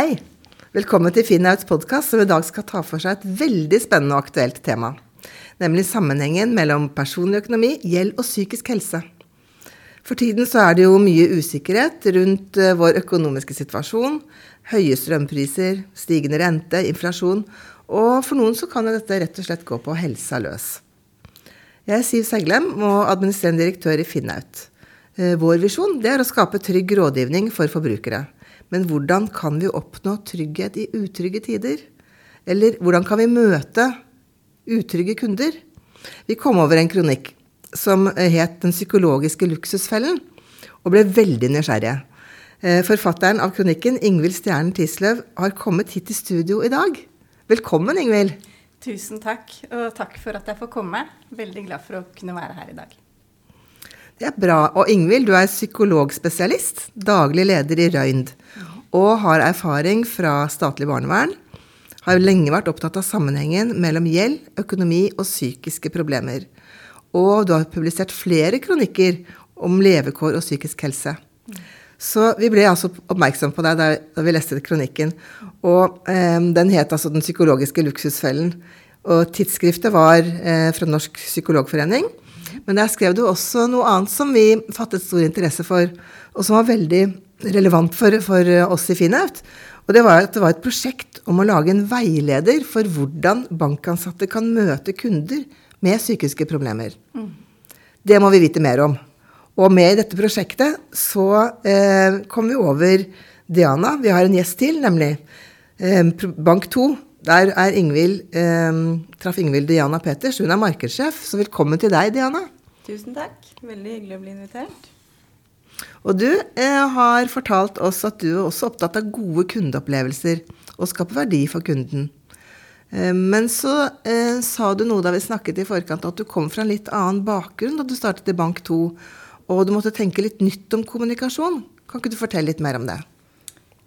Hei! Velkommen til Finnauts podkast, som i dag skal ta for seg et veldig spennende og aktuelt tema. Nemlig sammenhengen mellom personlig økonomi, gjeld og psykisk helse. For tiden så er det jo mye usikkerhet rundt eh, vår økonomiske situasjon. Høye strømpriser, stigende rente, inflasjon. Og for noen så kan jo dette rett og slett gå på helsa løs. Jeg er Siv Seglem og administrerende direktør i Finnaut. Eh, vår visjon er å skape trygg rådgivning for forbrukere. Men hvordan kan vi oppnå trygghet i utrygge tider? Eller hvordan kan vi møte utrygge kunder? Vi kom over en kronikk som het 'Den psykologiske luksusfellen', og ble veldig nysgjerrige. Eh, forfatteren av kronikken, Ingvild Stjernen Tisløv, har kommet hit til studio i dag. Velkommen, Ingvild. Tusen takk, og takk for at jeg får komme. Veldig glad for å kunne være her i dag. Er bra. Og Ingvild, du er psykologspesialist, daglig leder i Røynd, og har erfaring fra statlig barnevern. Har lenge vært opptatt av sammenhengen mellom gjeld, økonomi og psykiske problemer. Og du har publisert flere kronikker om levekår og psykisk helse. Så vi ble altså oppmerksom på deg da vi leste kronikken. Og eh, den het altså 'Den psykologiske luksusfellen'. Og tidsskriftet var eh, fra Norsk psykologforening. Men der skrev du også noe annet som vi fattet stor interesse for, og som var veldig relevant for, for oss i Finnaut. Og det var at det var et prosjekt om å lage en veileder for hvordan bankansatte kan møte kunder med psykiske problemer. Mm. Det må vi vite mer om. Og med i dette prosjektet så eh, kom vi over Diana. Vi har en gjest til, nemlig eh, Bank 2. Der er Ingvild, eh, traff Ingvild Diana Peters. Hun er markedssjef. Så velkommen til deg, Diana. Tusen takk. Veldig hyggelig å bli invitert. Og du eh, har fortalt oss at du er også opptatt av gode kundeopplevelser og skape verdi for kunden. Eh, men så eh, sa du noe da vi snakket i forkant, at du kom fra en litt annen bakgrunn da du startet i Bank 2, og du måtte tenke litt nytt om kommunikasjon. Kan ikke du fortelle litt mer om det?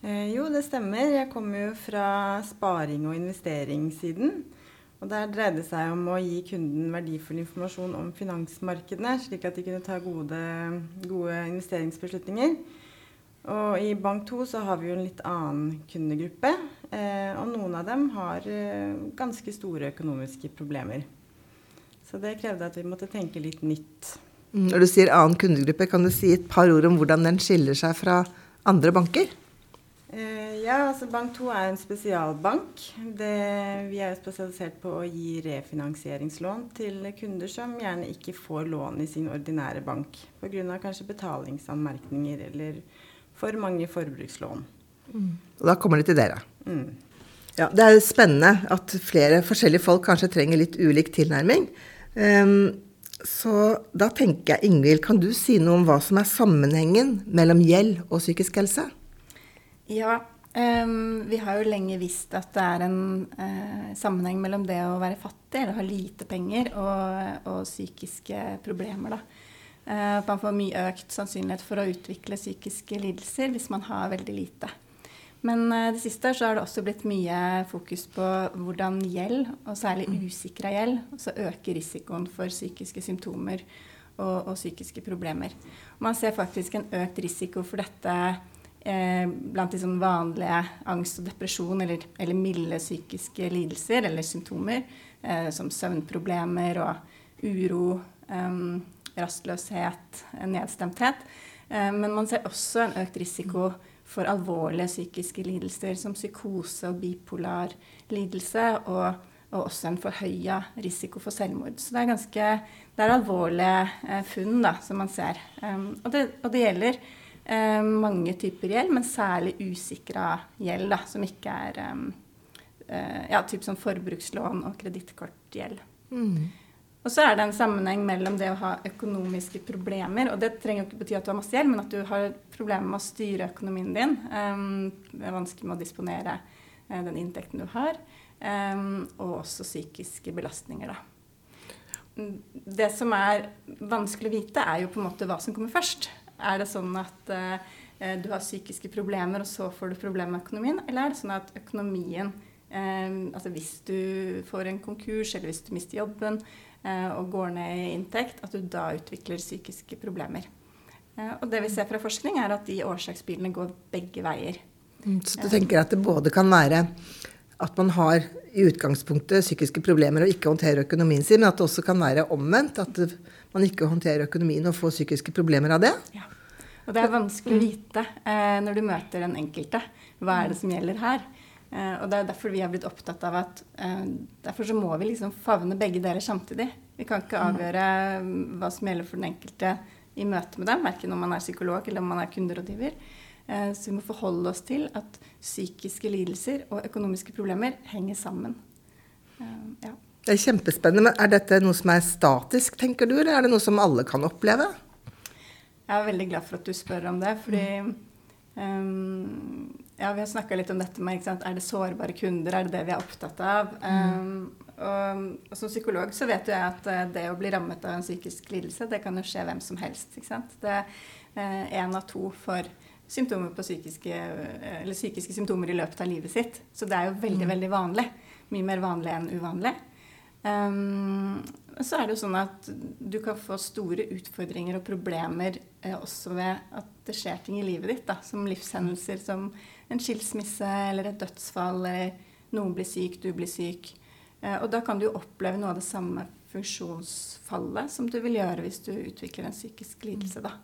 Eh, jo, det stemmer. Jeg kommer jo fra sparing- og investeringssiden. Og Der dreide det seg om å gi kunden verdifull informasjon om finansmarkedene, slik at de kunne ta gode, gode investeringsbeslutninger. Og I Bank 2 så har vi jo en litt annen kundegruppe. Eh, og noen av dem har eh, ganske store økonomiske problemer. Så det krevde at vi måtte tenke litt nytt. Mm, når du sier annen kundegruppe, kan du si et par ord om hvordan den skiller seg fra andre banker? Eh, ja, altså Bank 2 er en spesialbank. Det, vi er spesialisert på å gi refinansieringslån til kunder som gjerne ikke får lån i sin ordinære bank pga. kanskje betalingsanmerkninger eller for mange forbrukslån. Mm. Og da kommer de til dere. Mm. Ja, Det er spennende at flere forskjellige folk kanskje trenger litt ulik tilnærming. Um, så da tenker jeg, Ingvild, kan du si noe om hva som er sammenhengen mellom gjeld og psykisk helse? Ja, um, vi har jo lenge visst at det er en uh, sammenheng mellom det å være fattig eller ha lite penger og, og psykiske problemer. Uh, man får mye økt sannsynlighet for å utvikle psykiske lidelser hvis man har veldig lite. Men uh, det siste så har det også blitt mye fokus på hvordan gjeld, og særlig mm. usikra gjeld, også øker risikoen for psykiske symptomer og, og psykiske problemer. Man ser faktisk en økt risiko for dette eh, blant de sånn vanlige angst og depresjon eller, eller milde psykiske lidelser eller symptomer, eh, som søvnproblemer og uro, eh, rastløshet, nedstemthet. Eh, men man ser også en økt risiko for alvorlige psykiske lidelser som psykose og bipolar lidelse, og, og også en forhøya risiko for selvmord. Så det er ganske det er alvorlige eh, funn da, som man ser. Um, og, det, og, det, gjelder eh, mange typer gjeld, men særlig usikra gjeld, da, som ikke er um, eh, ja, typ som forbrukslån og kredittkortgjeld. Mm. Og så er det en sammenheng mellom det å ha økonomiske problemer, og det trenger jo ikke bety at du har masse gjeld, men at du har problemer med å styre økonomien din. Um, det er vanskelig med å disponere uh, den inntekten du har. Um, og også psykiske belastninger, da. Det som er vanskelig å vite, er jo på en måte hva som kommer først. Er det sånn at eh, du har psykiske problemer, og så får du problemer med økonomien? Eller er det sånn at økonomien eh, Altså hvis du får en konkurs, eller hvis du mister jobben eh, og går ned i inntekt, at du da utvikler psykiske problemer. Uh, og det vi ser fra forskning, er at de årsaksbilene går begge veier. Mm, så du tenker at det både kan være at man har i utgangspunktet psykiske problemer og ikke håndterer økonomien sin, men at det også kan være omvendt. At man ikke håndterer økonomien og får psykiske problemer av det. Ja. Og det er vanskelig å vite eh, når du møter den enkelte. Hva er det som gjelder her? Eh, og det er derfor vi har blitt opptatt av at eh, derfor så må vi liksom favne begge deler samtidig. Vi kan ikke avgjøre mm, hva som gjelder for den enkelte i møte med dem, verken om man er psykolog eller om man er kunderådgiver. Eh, så vi må forholde oss til at psykiske lidelser og økonomiske problemer henger sammen. Eh, ja. Det er kjempespennende. Men er dette noe som er statisk, tenker du, eller er det noe som alle kan oppleve? Jeg er veldig glad for at du spør om det. fordi um, ja, Vi har snakka litt om dette med er det sårbare kunder, er det det vi er opptatt av? Mm. Um, og, og, Som psykolog så vet jeg at det å bli rammet av en psykisk lidelse, det kan jo skje hvem som helst. ikke sant? Det én uh, av to for symptomer på psykiske, uh, eller psykiske symptomer i løpet av livet sitt. Så det er jo veldig, mm. veldig vanlig. Mye mer vanlig enn uvanlig. Um, så er det jo sånn at du kan få store utfordringer og problemer eh, også ved at det skjer ting i livet ditt, da, som livshendelser som en skilsmisse eller et dødsfall, eller noen blir syk, du blir syk. Eh, og da kan du oppleve noe av det samme funksjonsfallet som du vil gjøre hvis du utvikler en psykisk lidelse. da.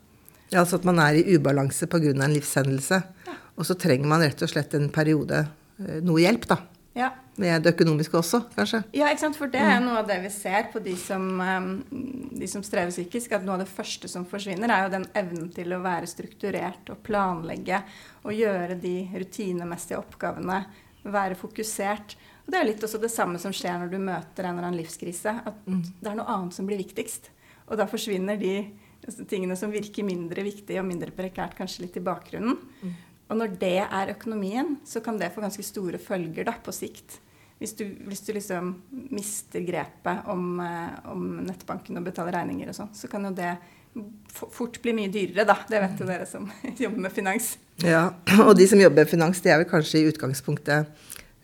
Ja, Altså at man er i ubalanse pga. en livshendelse. Ja. Og så trenger man rett og slett en periode eh, noe hjelp, da. Ja. Med det økonomiske også, kanskje? Ja, ikke sant? for det er mm. noe av det vi ser på de som, um, de som, strever psykisk. At noe av det første som forsvinner, er jo den evnen til å være strukturert og planlegge og gjøre de rutinemessige oppgavene. Være fokusert. Og det er litt også det samme som skjer når du møter en eller annen livskrise. At mm. det er noe annet som blir viktigst. Og da forsvinner de tingene som virker mindre viktige og mindre prekært, kanskje litt i bakgrunnen. Mm. Og når det er økonomien, så kan det få ganske store følger da, på sikt. Hvis du, hvis du liksom mister grepet om, eh, om, nettbanken og betaler regninger og sånn, så kan jo det fort bli mye dyrere, da. Det vet jo dere som jobber med finans. Ja, og de som jobber med finans, de er vel kanskje i utgangspunktet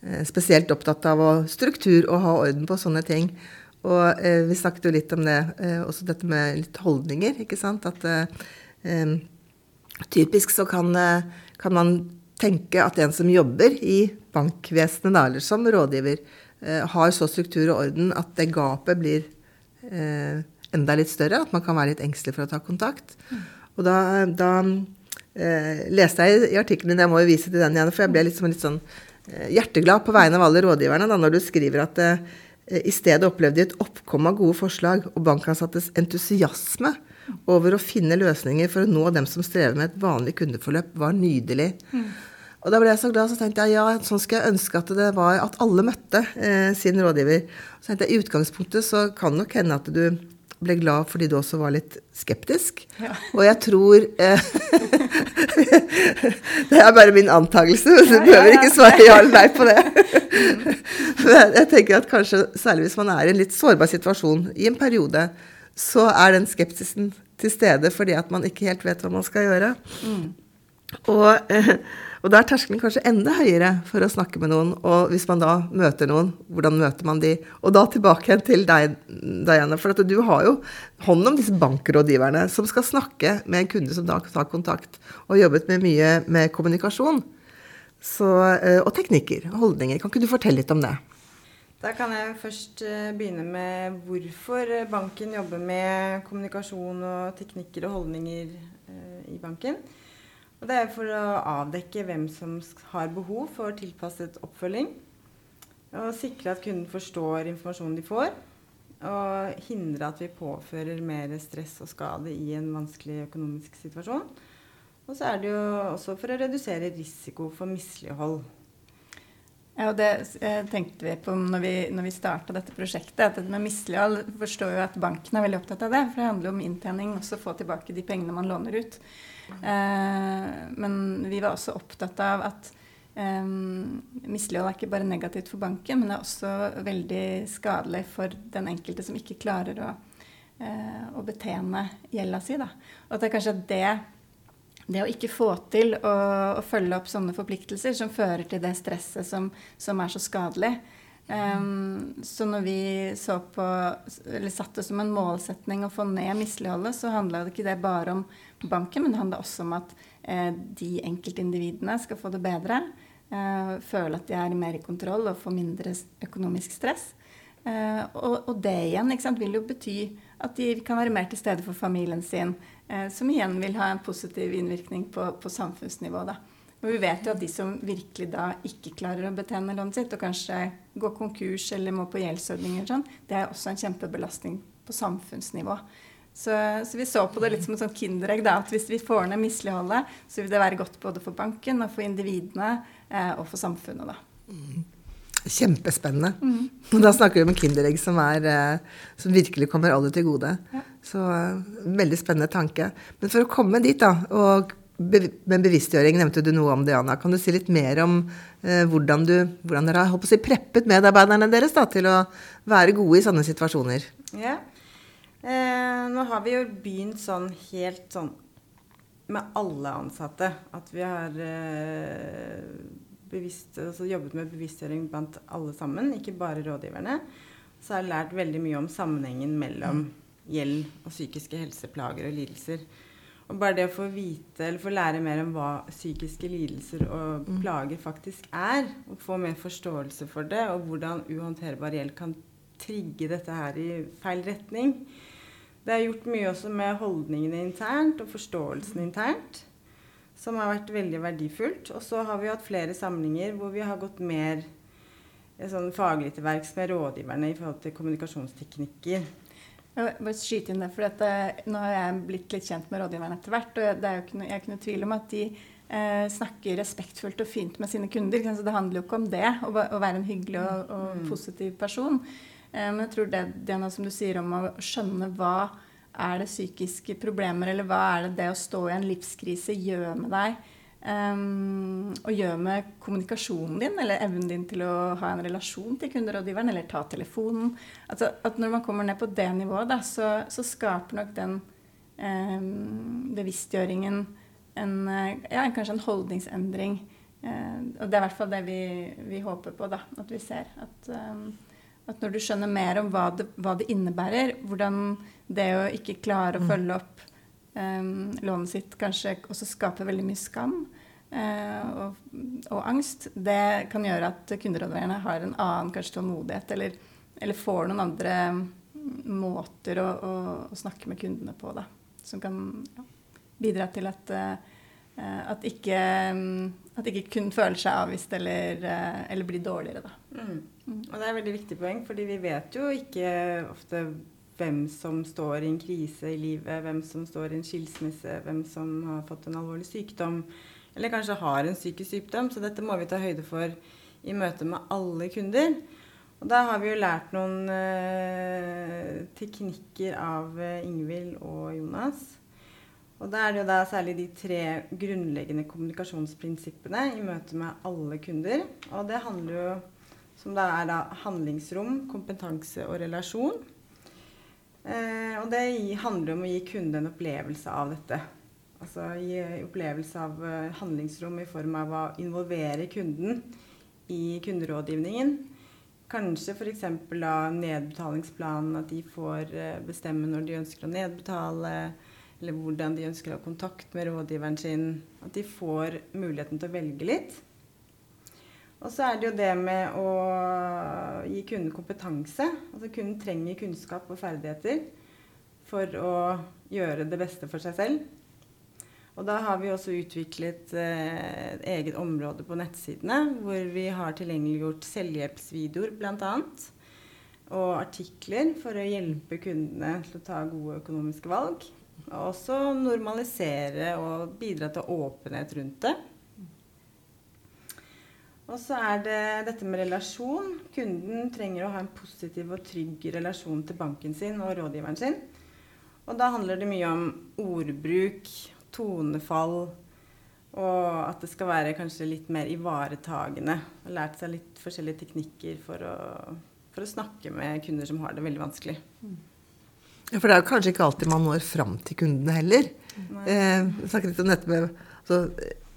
eh, spesielt opptatt av struktur og ha orden på sånne ting. Og eh, vi snakket jo litt om det, eh, også dette med litt holdninger, ikke sant. At eh, typisk så kan eh, kan man tenke at en som jobber i bankvesenet, da, eller som rådgiver, eh, har så struktur og orden at det gapet blir eh, enda litt større. At man kan være litt engstelig for å ta kontakt. Og da, da leste jeg i artikkelen din, jeg må jo vise til den igjen, for jeg ble litt, litt sånn hjerteglad på vegne av alle rådgiverne da, når du skriver at eh, i stedet opplevde de et oppkom av gode forslag og bankansattes entusiasme over å finne løsninger for å nå dem som strever med et vanlig kundeforløp, var nydelig. Mm. Og da ble jeg så glad, så tenkte jeg ja, sånn skal jeg ønske at det var at alle møtte eh, sin rådgiver. Så tenkte jeg i utgangspunktet så kan det nok hende at du ble glad fordi du også var litt skeptisk. Ja. Og jeg tror eh, Det er bare min antakelse, så du behøver ikke svare ja eller nei på det. Men jeg tenker at kanskje særlig hvis man er i en litt sårbar situasjon i en periode, så er den skepsisen til stede fordi at man ikke helt vet hva man skal gjøre. Mm. Og, eh, og, da er terskelen kanskje enda høyere for å snakke med noen. Og hvis man da møter noen, hvordan møter man de? Og da tilbake til deg, Diana. For du har jo hånd om disse bankrådgiverne som skal snakke med en kunde som da tar kontakt, og jobbet med mye med kommunikasjon. Så, eh, og teknikker og holdninger. Kan ikke du fortelle litt om det? Da kan jeg først eh, begynne med hvorfor banken jobber med kommunikasjon og teknikker og holdninger eh, i banken. Og det er for å avdekke hvem som har behov for tilpasset oppfølging. Og sikre at kunden forstår informasjonen de får. Og hindre at vi påfører mer stress og skade i en vanskelig økonomisk situasjon. Og så er det jo også for å redusere risiko for mislighold. Ja, og Det eh, tenkte vi på når vi, når vi starta dette prosjektet. at dette med Mislighold forstår jo at banken er veldig opptatt av det. For det handler om inntjening, også få tilbake de pengene man låner ut. Eh, men vi var også opptatt av at eh, mislighold er ikke bare negativt for banken, men det er også veldig skadelig for den enkelte som ikke klarer å, eh, å betjene gjelda si. Da. Og at det er kanskje det det å ikke få til å, å, følge opp sånne forpliktelser som fører til det stresset som, som er så skadelig. Um, så når vi så på, eller satte som en målsetning å få ned misligholdet, så handla det ikke det bare om banken, men det handla også om at eh, de enkeltindividene skal få det bedre. Eh, føle at de er mer i kontroll og få mindre økonomisk stress. Eh, og, og, det igjen sant, vil jo bety at de kan være mer til stede for familien sin. Eh, som igjen vil ha en positiv innvirkning på, på samfunnsnivå. Da. Og vi vet jo at de som virkelig da ikke klarer å betjene lånet sitt, og kanskje går konkurs eller må på gjeldsordninger, sånn, det er også en kjempebelastning på samfunnsnivå. Så, så, vi så på det litt som et sånt kinderegg. da, at Hvis vi får ned misligholdet, så vil det være godt både for banken og for individene eh, og for samfunnet. da. Mm. Kjempespennende. Mm. Da snakker vi om kinderegg som, er, eh, som virkelig kommer alle til gode. Ja. Så uh, veldig spennende tanke. Men for å komme dit, da, og med bevisstgjøring nevnte du noe om det, Anna. Kan du si litt mer om eh, hvordan, du, hvordan, dere har si, preppet medarbeiderne deres da, til å være gode i sånne situasjoner? Ja. Eh, nå har vi jo begynt sånn helt sånn med alle ansatte. At vi har eh, bevisst, altså jobbet med bevisstgjøring blant alle sammen, ikke bare rådgiverne. Så har jeg lært veldig mye om sammenhengen mellom gjeld og psykiske helseplager og lidelser. Og bare det å få vite eller få lære mer om hva psykiske lidelser og mm. plager faktisk er, og få mer forståelse for det, og hvordan uhåndterbar gjeld kan trigge dette her i feil retning, det er gjort mye også med holdningene internt og forståelsen internt, som har vært veldig verdifullt. Og så har vi hatt flere samlinger hvor vi har gått mer eh, sånn faglig til verks med rådgiverne i forhold til kommunikasjonsteknikker. Jeg bare skyte inn det, for dette, eh, Nå har jeg blitt litt kjent med rådgiverne etter hvert. og det er jo ikke noe, Jeg er ikke noe tvil om at de eh, snakker respektfullt og fint med sine kunder. Så det handler jo ikke om det, å, å være en hyggelig og, og mm. positiv person. Eh, men jeg tror det, det er noe som du sier om å skjønne hva er det psykiske problemer, eller hva er det det å stå i en livskrise gjør med deg? Um, og gjør med kommunikasjonen din, eller evnen din til å ha en relasjon til kunderådgiveren, eller ta telefonen. Altså, at når man kommer ned på det nivået, da, så, så, skaper nok den um, bevisstgjøringen en, ja, kanskje en holdningsendring. Uh, og det er i hvert fall det vi, vi håper på, da, at vi ser. At um, at når du skjønner mer om hva det, hva det innebærer, hvordan det å ikke klare å mm. følge opp lånet sitt kanskje også skaper veldig mye skam uh, og, og, angst, det kan gjøre at kunderådgiverne har en annen kanskje tålmodighet, eller, eller får noen andre måter å, å, å, snakke med kundene på, da, som kan ja, bidra til at uh, at ikke, at ikke kun føler seg avvist eller, eller blir dårligere. Da. Mm. Og det er et veldig viktig poeng, fordi vi vet jo ikke ofte hvem som står i en krise i livet, hvem som står i en skilsmisse, hvem som har fått en alvorlig sykdom, eller kanskje har en psykisk sykdom. Så dette må vi ta høyde for i møte med alle kunder. Og da har vi jo lært noen eh, teknikker av eh, Ingvild og Jonas. Og da er det jo da særlig de tre grunnleggende kommunikasjonsprinsippene i møte med alle kunder. Og det handler jo som da er da handlingsrom, kompetanse og relasjon. Eh, og det handler om å gi kunden en opplevelse av dette. Altså gi opplevelse av uh, handlingsrom i form av å involvere kunden i kunderådgivningen. Kanskje f.eks. nedbetalingsplanen, at de får uh, bestemme når de ønsker å nedbetale, eller hvordan de ønsker å ha kontakt med rådgiveren sin. At de får muligheten til å velge litt. Og så er det jo det med å gi kunden kompetanse. Altså kunden trenger kunnskap og ferdigheter for å gjøre det beste for seg selv. Og da har vi også utviklet eh, et eget område på nettsidene hvor vi har tilgjengeliggjort selvhjelpsvideoer bl.a. Og artikler for å hjelpe kundene til å ta gode økonomiske valg. Og også normalisere og bidra til åpenhet rundt det. Og så er det dette med relasjon. Kunden trenger å ha en positiv og trygg relasjon til banken sin og rådgiveren sin. Og da handler det mye om ordbruk, tonefall, og at det skal være kanskje litt mer ivaretagende. Og lært seg litt forskjellige teknikker for å, for å snakke med kunder som har det veldig vanskelig. Ja, For det er kanskje ikke alltid man når fram til kundene heller. Eh, snakket litt om dette med altså,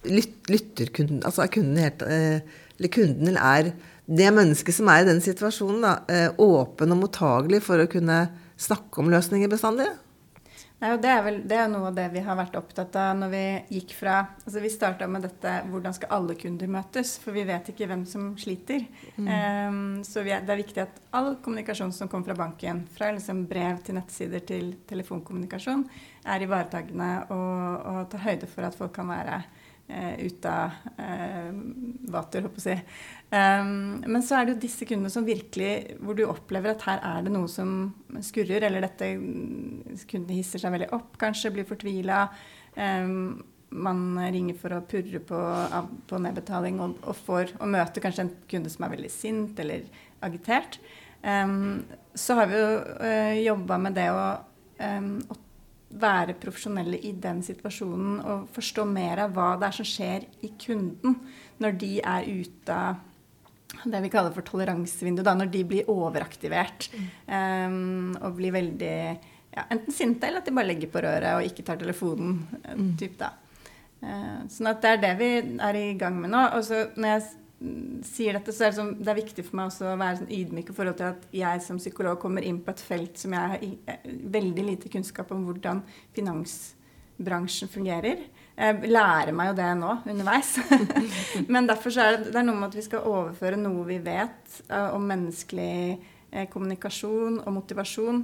lytter kunden Altså er kunden helt eh, Eller kunden er det mennesket som er i den situasjonen, da, eh, åpen og mottagelig for å kunne snakke om løsninger bestandig? Nei, det, er vel, det er noe av det vi har vært opptatt av når vi gikk fra altså Vi starta med dette hvordan skal alle kunder møtes, for vi vet ikke hvem som sliter. Mm. Um, så er, det er viktig at all kommunikasjon som kommer fra banken, fra liksom brev til nettsider til telefonkommunikasjon, er ivaretakende og, og tar høyde for at folk kan være uh, ute av eh, vater, håper jeg å si. Um, men så er det jo disse kundene som virkelig Hvor du opplever at her er det noe som skurrer, eller dette kundene hisser seg veldig opp, kanskje, blir fortvila. Um, man ringer for å purre på, på nedbetaling og, og, får, og møter kanskje en kunde som er veldig sint eller agitert. Um, så har vi jo uh, eh, jobba med det å, um, å, være profesjonelle i den situasjonen og forstå mer av hva det er som skjer i kunden når de er ute av det vi kaller for toleransevindu, da, når de blir overaktivert um, og blir veldig ja, enten sinte eller at de bare legger på røret og ikke tar telefonen. Eh, mm. Typ, da. Uh, sånn at det er det vi er i gang med nå. Og så når jeg sier dette, så er det, sånn, det er viktig for meg også å være sånn ydmyk i forhold til at jeg som psykolog kommer inn på et felt som jeg har eh, veldig lite kunnskap om hvordan finansbransjen fungerer. Jeg lærer meg jo det nå underveis. Men derfor er det, det er noe med at vi skal overføre noe vi vet uh, om menneskelig uh, kommunikasjon og motivasjon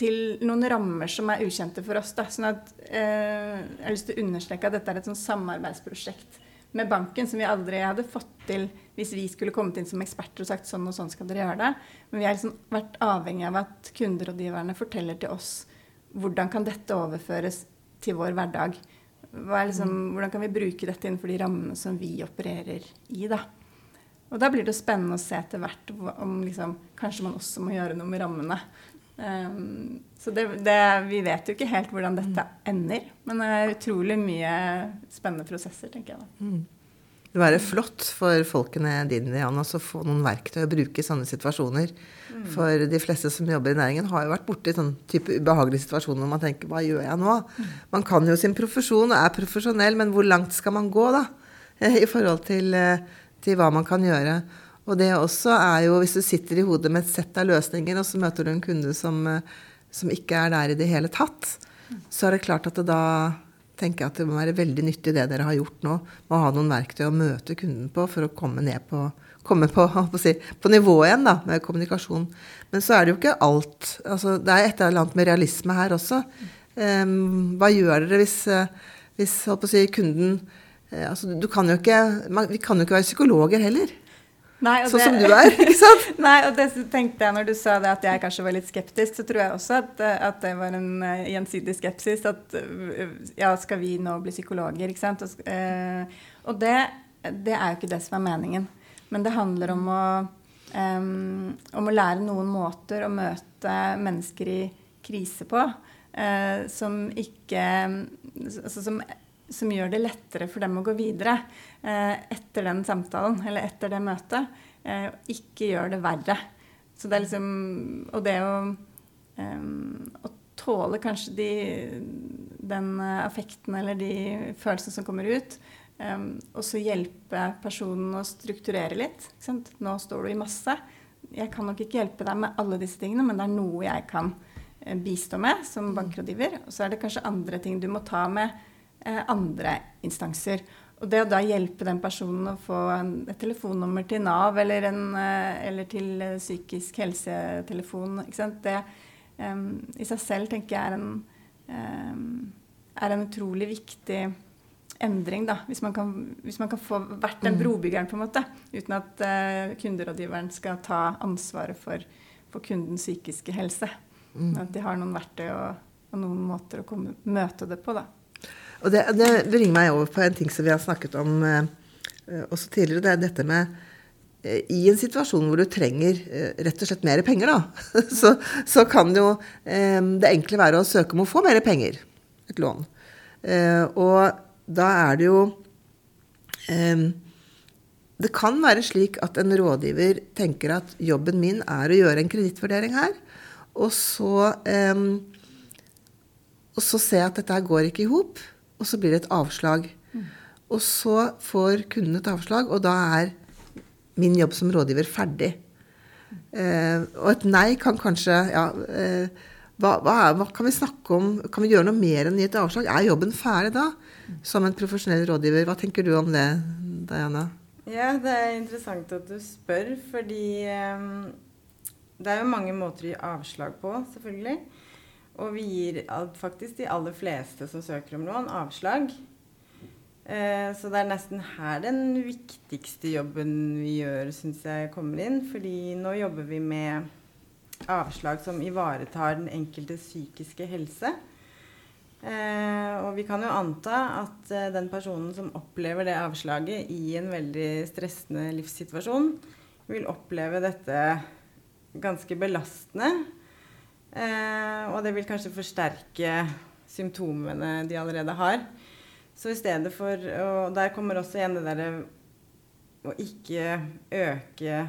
til noen rammer som er ukjente for oss. Da. Sånn at, uh, jeg har lyst til å understreke at dette er et sånn samarbeidsprosjekt med banken som vi aldri hadde fått til hvis vi skulle kommet inn som eksperter og sagt sånn og sånn skal dere gjøre det. Men vi har liksom vært avhengig av at kunderådgiverne forteller til oss hvordan kan dette overføres til vår hverdag liksom, hvordan kan vi bruke dette innenfor de rammene som vi opererer i? da? Og da blir det spennende å se etter hvert om liksom, kanskje man også må gjøre noe med rammene. Um, så det, det, vi vet jo ikke helt hvordan dette ender, men det er utrolig mye spennende prosesser, tenker jeg. da. Mm det være flott for folkene dine Jan, å få noen verktøy å bruke i sånne situasjoner. Mm. For de fleste som jobber i næringen, har jo vært borti sånn type ubehagelige situasjoner hvor man tenker hva gjør jeg nå? Mm. Man kan jo sin profesjon og er profesjonell, men hvor langt skal man gå da? I forhold til, eh, til hva man kan gjøre. Og det også er jo, hvis du sitter i hodet med et sett av løsninger, og så møter du en kunde som, eh, som ikke er der i det hele tatt, så er det klart at det da tenker jeg at det må være veldig nyttig det dere har gjort nå, å ha noen verktøy å møte kunden på for å komme ned på, komme på, på, si, på nivå igjen da, med kommunikasjon. Men så er det jo ikke alt. Altså, det er et eller annet med realisme her også. Um, hva gjør dere hvis, hvis si, kunden uh, altså, du kan jo ikke, man, Vi kan jo ikke være psykologer heller. Nei, sånn det, som du er, ikke sant? Nei, og det tenkte jeg når du sa det at jeg kanskje var litt skeptisk, så tror jeg også at, at det var en uh, gjensidig skepsis. At uh, ja, skal vi nå bli psykologer, ikke sant? Og, uh, og det, det, er jo ikke det som er meningen. Men det handler om å, um, om å lære noen måter å møte mennesker i krise på. som ikke altså, som som gjør det lettere for dem å gå videre eh, etter den samtalen eller etter det møtet. Eh, ikke gjør det verre. Så det er liksom Og det å, um, å tåle kanskje de, den affekten eller de følelsene som kommer ut, og så hjelpe personen å strukturere litt. Nå står du i masse. Jeg kan nok ikke hjelpe deg med alle disse tingene, men det er noe jeg kan eh, bistå med som bankrådgiver. Og så er det kanskje andre ting du må ta med Eh, andre instanser. Og det å da hjelpe den personen å få en, et telefonnummer til Nav eller, en, eh, eller til eh, psykisk helsetelefon, det um, i seg selv tenker jeg er en, um, er en utrolig viktig endring. Da, hvis man kan, hvis man kan få vært den mm. brobyggeren, på en måte, uten at uh, kunderådgiveren skal ta ansvaret for, for kundens psykiske helse. Mm. At de har noen verktøy og, og noen måter å komme, møte det på. da. Og det, det, bringer meg over på en ting som vi har snakket om eh, også tidligere. Det er dette med eh, I en situasjon hvor du trenger eh, rett og slett mer penger, da, så, så, kan jo eh, det enkle være å søke om å få mer penger. Et lån. Eh, og da er det jo eh, Det kan være slik at en rådgiver tenker at jobben min er å gjøre en kredittvurdering her, og så og så ser jeg at dette går ikke i hop og så blir det et avslag. Mm. Og så får kunden et avslag, og da er min jobb som rådgiver ferdig. Eh, og et nei kan kanskje ja, eh, hva, hva, er, hva, kan vi snakke om? Kan vi gjøre noe mer enn gi et avslag? Er jobben ferdig da, som en profesjonell rådgiver? Hva tenker du om det, Diana? Ja, det er interessant at du spør, fordi um, det er jo mange måter å gi avslag på, selvfølgelig. Og vi gir faktisk de aller fleste som søker om lån, avslag. Eh, så det er nesten her den viktigste jobben vi gjør, syns jeg kommer inn. Fordi nå jobber vi med avslag som ivaretar den enkeltes psykiske helse. Eh, og vi kan jo anta at eh, den personen som opplever det avslaget i en veldig stressende livssituasjon, vil oppleve dette ganske belastende. Eh, og det vil kanskje forsterke symptomene de allerede har. Så i stedet for Og der kommer også igjen det derre å ikke øke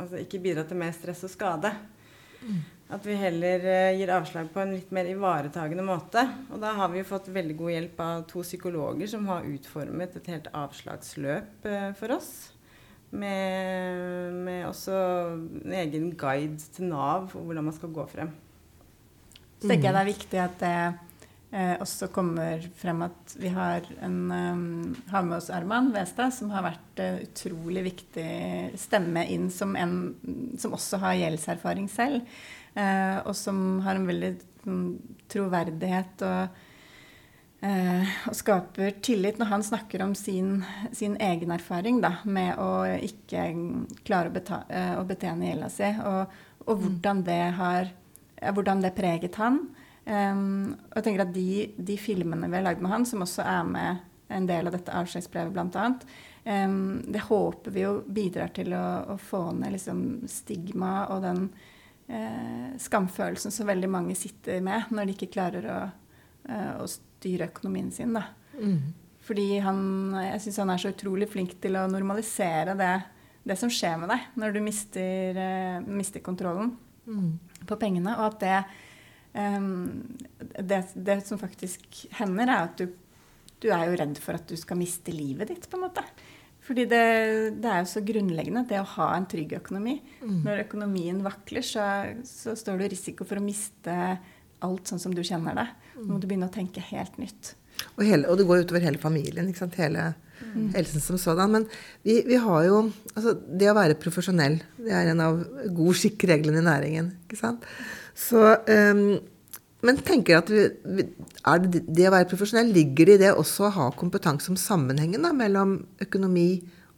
Altså ikke bidra til mer stress og skade. At vi heller uh, gir avslag på en litt mer ivaretagende måte. Og da har vi jo fått veldig god hjelp av to psykologer som har utformet et helt avslagsløp uh, for oss. Med, med, også en egen guide til Nav og hvordan man skal gå frem. Så tenker jeg det er viktig at det eh, også kommer frem at vi har, en, um, har med oss Arman Westad, som har vært uh, utrolig viktig stemme inn som en som også har gjeldserfaring selv. Eh, og som har en veldig um, troverdighet og, eh, og, skaper tillit når han snakker om sin, sin egen erfaring da, med å ikke klare å, eh, å betjene gjelda si, og, og, mm. hvordan det har hvordan det preget han. Um, og jeg tenker at de, de, filmene vi har lagd med han, som også er med en del av dette avskjedsbrevet bl.a., um, det håper vi jo bidrar til å, å få ned liksom, stigma og den uh, skamfølelsen som veldig mange sitter med når de ikke klarer å, uh, å styre økonomien sin. Da. Mm. Fordi han, jeg syns han er så utrolig flink til å normalisere det, det som skjer med deg når du mister, uh, mister kontrollen. På pengene. Og at det, um, det, det, som faktisk hender, er at du, du er jo redd for at du skal miste livet ditt, på en måte. Fordi det, det, er jo så grunnleggende, det å ha en trygg økonomi. Mm. Når økonomien vakler, så, så, står du i risiko for å miste alt sånn som du kjenner det. Nå må du begynne å tenke helt nytt. Og, hele, og det går utover hele familien. ikke sant? Hele mm. helsen som sådan. Men vi, vi, har jo altså Det å være profesjonell, det er en av god skikk-reglene i næringen. ikke sant? Så um, men tenker at vi, det, det å være profesjonell, ligger det i det også å ha kompetanse om sammenhengen da, mellom økonomi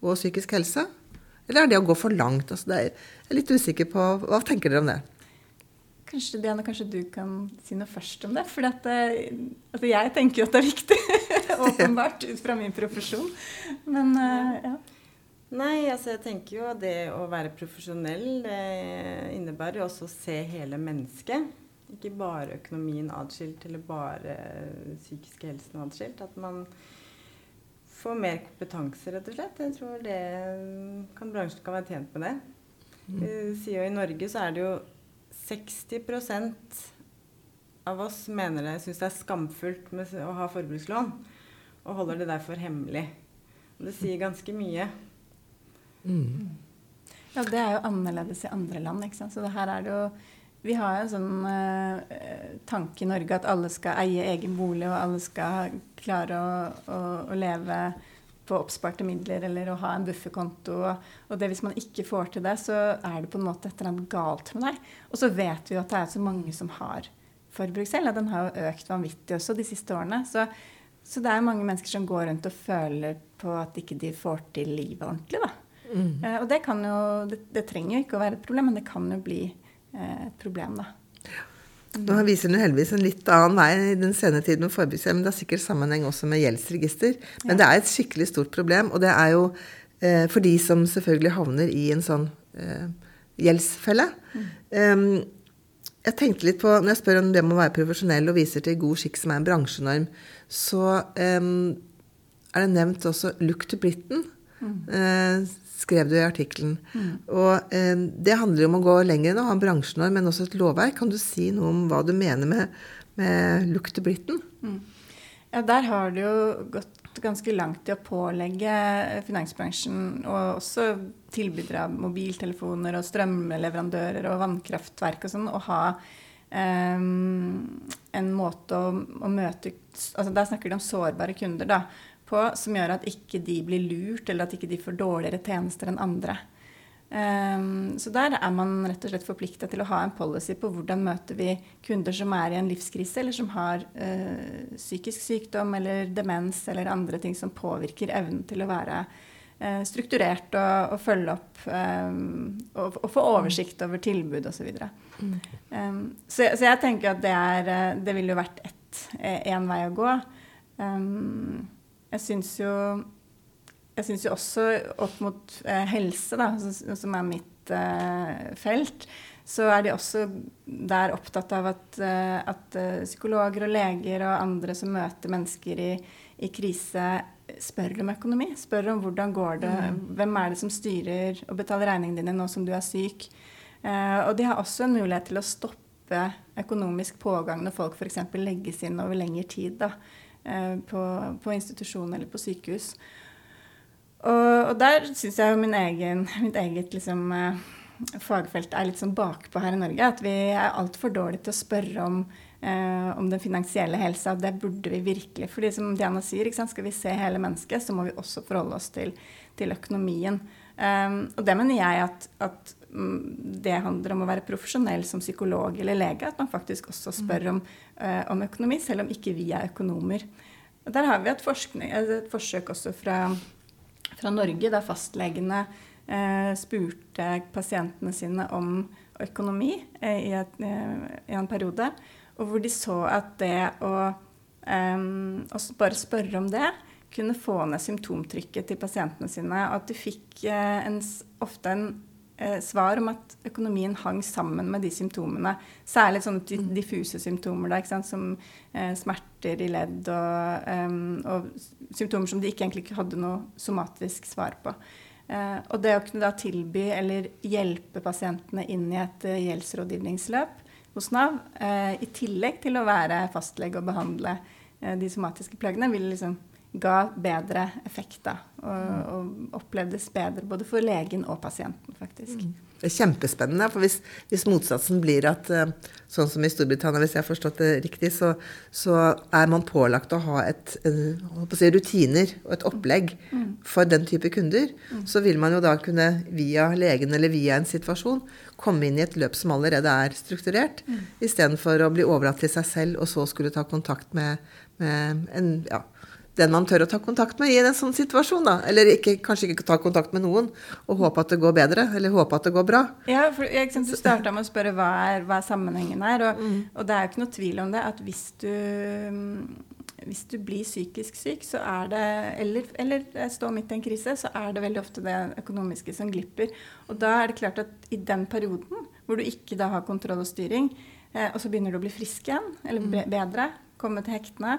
og psykisk helse? Eller er det å gå for langt? Altså, er, jeg er litt usikker på Hva tenker dere om det? Kanskje Diana, kanskje du kan si noe først om det? For eh, altså jeg tenker jo at det er viktig. Åpenbart, ut fra min profesjon. Men uh, ja. Nei, altså jeg tenker jo det å være profesjonell, det innebærer jo også å se hele mennesket. Ikke bare økonomien atskilt eller bare psykiske helsen atskilt. At man får mer kompetanse, rett og slett. Jeg tror det kan bransjen kan være tjent med det. Mm. Vi sier jo I Norge så er det jo 60% av oss mener det syns det er skamfullt med å ha forbrukslån, og holder det derfor hemmelig. Og det sier ganske mye. Mm. Ja, det er jo annerledes i andre land. ikke sant? Så det her er det jo vi har en sånn uh, tanke i Norge at alle skal eie egen bolig, og alle skal klare å, å, å leve på oppsparte midler eller å ha en bufferkonto. Og det hvis man ikke får til det, så er det på en måte et eller annet galt med deg. Og så vet vi jo at det er så mange som har forbruksgjeld. Og den har jo økt vanvittig også de siste årene. Så, så, det er mange mennesker som går rundt og føler på at ikke de får til livet ordentlig. da. Mm. Uh, og det, kan jo, det, det trenger jo ikke å være et problem, men det kan jo bli uh, et problem, da. Nå viser den heldigvis en litt annen vei i den senere tiden med forbruksgjeld, men det har sikkert sammenheng også med gjeldsregister. Men ja. det er et skikkelig stort problem, og det er jo eh, for de som selvfølgelig havner i en sånn eh, gjeldsfelle. Mm. Um, jeg tenkte litt på, Når jeg spør om det må være profesjonell og viser til god skikk som er en bransjenorm, så um, er det nevnt også look to Britain. Mm. Skrev du i artikkelen. Mm. Og eh, det handler jo om å gå lenger enn å ha en bransjenorm, men også et lovverk. Kan du si noe om hva du mener med, med look to Britain? Mm. Ja, der har det jo gått ganske langt i å pålegge finansbransjen og også tilbydere av mobiltelefoner og strømleverandører og vannkraftverk og sånn å ha um, en måte å, å, møte altså Der snakker de om sårbare kunder da, på, som gjør at ikke de blir lurt, eller at ikke de får dårligere tjenester enn andre. Um, så der er man rett og slett forplikta til å ha en policy på hvordan møter vi kunder som er i en livskrise, eller som har uh, psykisk sykdom eller demens eller andre ting som påvirker evnen til å være uh, strukturert og, og, følge opp um, og, og, få oversikt over tilbud osv. Så, um, så, så jeg tenker at det, er, eh, det ville jo vært én vei å gå. Um, jeg syns jo jeg syns jo også opp mot eh, helse, da, som er mitt eh, felt, så er de også der opptatt av at, eh, at eh, psykologer og leger og andre som møter mennesker i, i, krise, spør om økonomi. Spør om hvordan går det, mm. hvem er det som styrer og betaler regningene dine nå som du er syk. Eh, og de har også en mulighet til å stoppe økonomisk pågang når folk f.eks. legges inn over lengre tid da, på, på institusjon eller på sykehus. Og, og der syns jeg jo min egen, mitt eget liksom, eh, fagfelt er litt sånn bakpå her i Norge. At vi er altfor dårlige til å spørre om, eh, om den finansielle helsa. Og Det burde vi virkelig. fordi som Diana sier, skal vi se hele mennesket, så må vi også forholde oss til, til økonomien. Um, og det mener jeg at, at mm, det handler om å være profesjonell som psykolog eller lege. At man faktisk også spør om, uh, om økonomi, selv om ikke vi er økonomer. Og der har vi et, et forsøk også fra fra Norge, der fastlegene uh, spurte pasientene sine om økonomi uh, i, et, i, en periode. Og hvor de så at det å, å bare spørre om det kunne få ned symptomtrykket til pasientene sine. Og at de fikk eh, en, ofte en eh, svar om at økonomien hang sammen med de symptomene. Særlig sånne mm. diffuse symptomer da, som eh, smerter i ledd og, um, og, symptomer som de ikke egentlig hadde noe somatisk svar på. Eh, og det å kunne da tilby eller hjelpe pasientene inn i et uh, gjeldsrådgivningsløp hos Nav, eh, i tillegg til å være fastlege og behandle eh, de somatiske plagene, vil liksom ga bedre effekt. da, og, og, opplevdes bedre både for legen og pasienten, faktisk. Mm. Det er kjempespennende. for Hvis, hvis motsatsen blir at eh, sånn som i Storbritannia, hvis jeg har forstått det riktig, så, så er man pålagt å ha et, si, rutiner og et opplegg mm. for den type kunder, mm. så vil man jo da kunne via legen eller via en situasjon komme inn i et løp som allerede er strukturert, mm. istedenfor å bli overlatt til seg selv og så skulle ta kontakt med, med en ja, den man tør å ta kontakt med i en sånn situasjon. da. Eller ikke, kanskje ikke ta kontakt med noen og håpe at det går bedre, eller håpe at det går bra. Ja, for jeg, Du starta med å spørre hva er, hva er sammenhengen her. Og, mm. og, det er jo ikke noe tvil om det at hvis du, hvis du blir psykisk syk, så er det, eller, eller står midt i en krise, så er det veldig ofte det økonomiske som glipper. Og da er det klart at i den perioden hvor du ikke da har kontroll og styring, eh, og så begynner du å bli frisk igjen, eller mm. bedre, komme til hektene,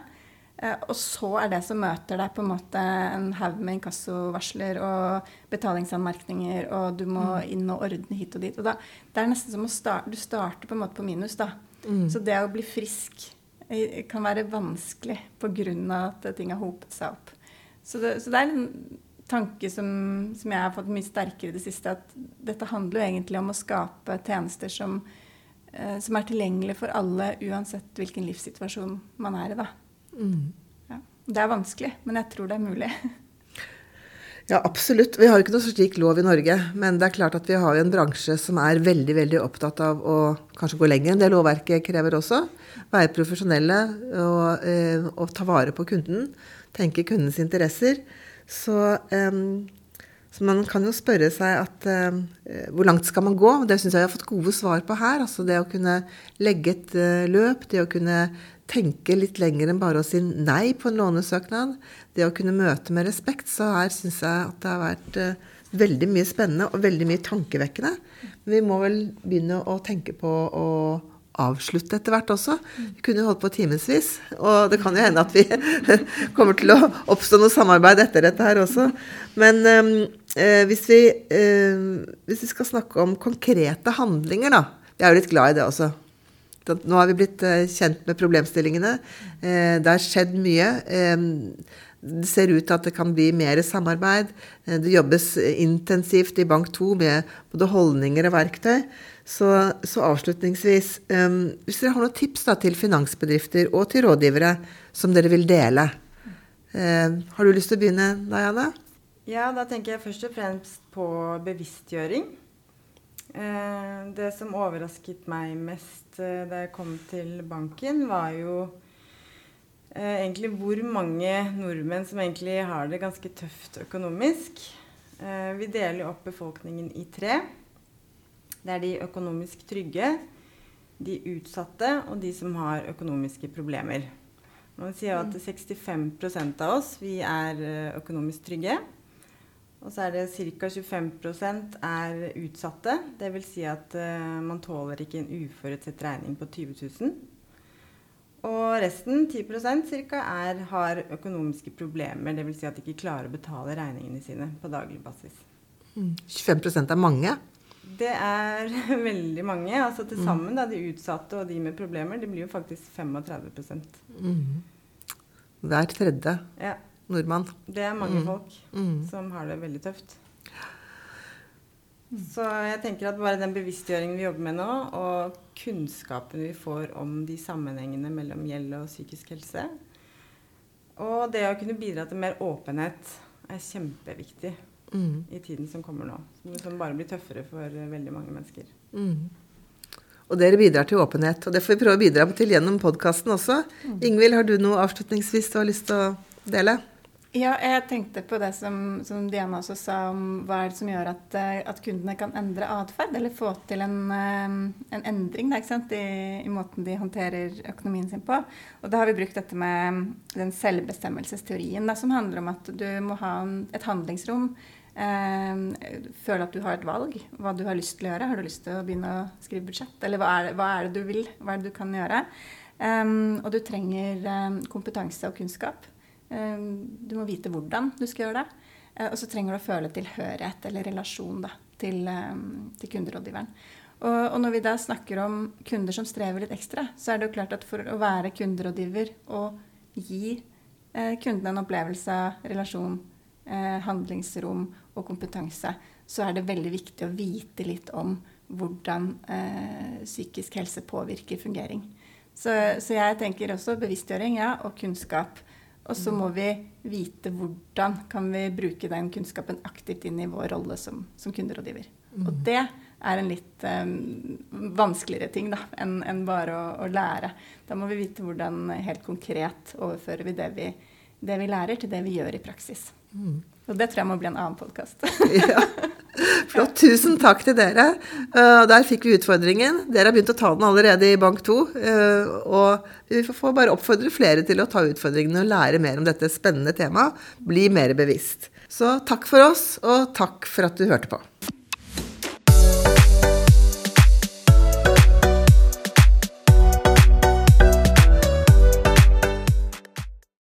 og så er det som møter deg, på en måte en haug med inkassovarsler og betalingsanmerkninger, og du må mm. inn og ordne hit og dit. Og da, det er nesten som å starte Du starter på en måte på minus, da. Mm. Så det å bli frisk eh, kan være vanskelig pga. at ting har hopet seg opp. Så det, så det er en tanke som, som, jeg har fått mye sterkere i det siste, at dette handler jo egentlig om å skape tjenester som, eh, som er tilgjengelige for alle, uansett hvilken livssituasjon man er i. da. Mm. Ja. Det er vanskelig, men jeg tror det er mulig. Ja, absolutt. Vi har jo ikke noe slik lov i Norge. Men det er klart at vi har en bransje som er veldig veldig opptatt av å kanskje gå lenger enn det lovverket krever også. Være profesjonelle og, eh, og ta vare på kunden. Tenke kundens interesser. Så, eh, så, man kan jo spørre seg at eh, hvor langt skal man gå? Det syns jeg jeg har fått gode svar på her. Altså det å kunne legge et uh, løp, det å kunne tenke litt lenger enn bare å si nei på en lånesøknad. Det å kunne møte med respekt. Så her syns jeg at det har vært uh, veldig mye spennende og veldig mye tankevekkende. Men vi må vel begynne å tenke på å avslutte etter hvert også. Vi kunne holdt på timevis. Og det kan jo hende at vi kommer til å oppstå noe samarbeid etter dette her også. Men eh, hvis, vi, eh, hvis vi skal snakke om konkrete handlinger, da. Vi er jo litt glad i det også. Nå har vi blitt eh, kjent med problemstillingene. Eh, det har skjedd mye. Det ser ut til at det kan bli mer samarbeid. Eh, det jobbes intensivt i Bank 2 med både holdninger og verktøy. Så, så avslutningsvis, hvis dere har noen tips da, til finansbedrifter og til rådgivere som dere vil dele, har du lyst til å begynne, Diana? Ja, da tenker jeg først og fremst på bevisstgjøring. Eh, det som overrasket meg mest eh, da jeg kom til banken, var jo eh, egentlig hvor mange nordmenn som egentlig har det ganske tøft økonomisk. Eh, vi deler opp befolkningen i tre. Det er de økonomisk trygge, de utsatte og de som har økonomiske problemer. Man sier at 65% av oss vi er økonomisk trygge. Og så er det ca. 25% er utsatte. Dvs. Si at uh, man tåler ikke en uforutsett regning på 20 000. Og resten, 10% ca., har økonomiske problemer. Dvs. Si at de ikke klarer å betale regningene sine på daglig basis. Mm. 25% er mange? Det er veldig mange. altså Til mm. sammen, da, de utsatte og de med problemer, det blir jo faktisk 35 mm. Hver tredje. Ja nordmann. Det er mange mm. folk mm. som har det veldig tøft. Så jeg tenker at bare den bevisstgjøringen vi jobber med nå, og kunnskapen vi får om de sammenhengene mellom gjeld og psykisk helse, og det å kunne bidra til mer åpenhet, er kjempeviktig mm. i tiden som kommer nå. Som bare blir tøffere for veldig mange mennesker. Mm. Og dere bidrar til åpenhet, og det får vi prøve å bidra til gjennom podkasten også. Mm. Ingvild, har du noe avslutningsvis du har lyst til å dele? Ja, jeg tenkte på det som, som, Diana også sa om hva er det som gjør at, eh, at kundene kan endre atferd, eller få til en, eh, en endring da, I, i, måten de håndterer økonomien sin på. Og da har vi brukt dette med den selvbestemmelsesteorien, da, som handler om at du må ha et handlingsrom. Eh, føle at du har et valg, hva du har lyst til å gjøre. Har du lyst til å begynne å skrive budsjett? Eller hva er hva er det du vil? Hva er det du kan gjøre? Um, og du trenger um, kompetanse og kunnskap. Ehm, du må vite hvordan du skal gjøre det. Eh, og så trenger du å føle tilhørighet eller relasjon da, til, ehm, til kunderådgiveren. Og, og, når vi da snakker om kunder som strever litt ekstra, så er det jo klart at for å være kunderådgiver og gi eh, kundene en opplevelse relasjon, eh, handlingsrom og kompetanse, så er det veldig viktig å vite litt om hvordan eh, psykisk helse påvirker fungering. Så, så, jeg tenker også bevisstgjøring ja, og kunnskap. Og så må vi vite hvordan kan vi bruke den kunnskapen aktivt inn i vår rolle som, som kunderådgiver. Mm. Og det er en litt um, vanskeligere ting da, enn en bare å, å, lære. Da må vi vite hvordan helt konkret overfører vi det vi, det vi lærer, til det vi gjør i praksis. Mm. Og det tror jeg må bli en annen podkast. ja. Flott. Tusen takk til dere. Uh, der fikk vi utfordringen. Dere har begynt å ta den allerede i Bank 2. Uh, eh, og vi får bare oppfordre flere til å ta utfordringene og lære mer om dette spennende temaet. Bli mer bevisst. Så takk for oss, og takk for at du hørte på.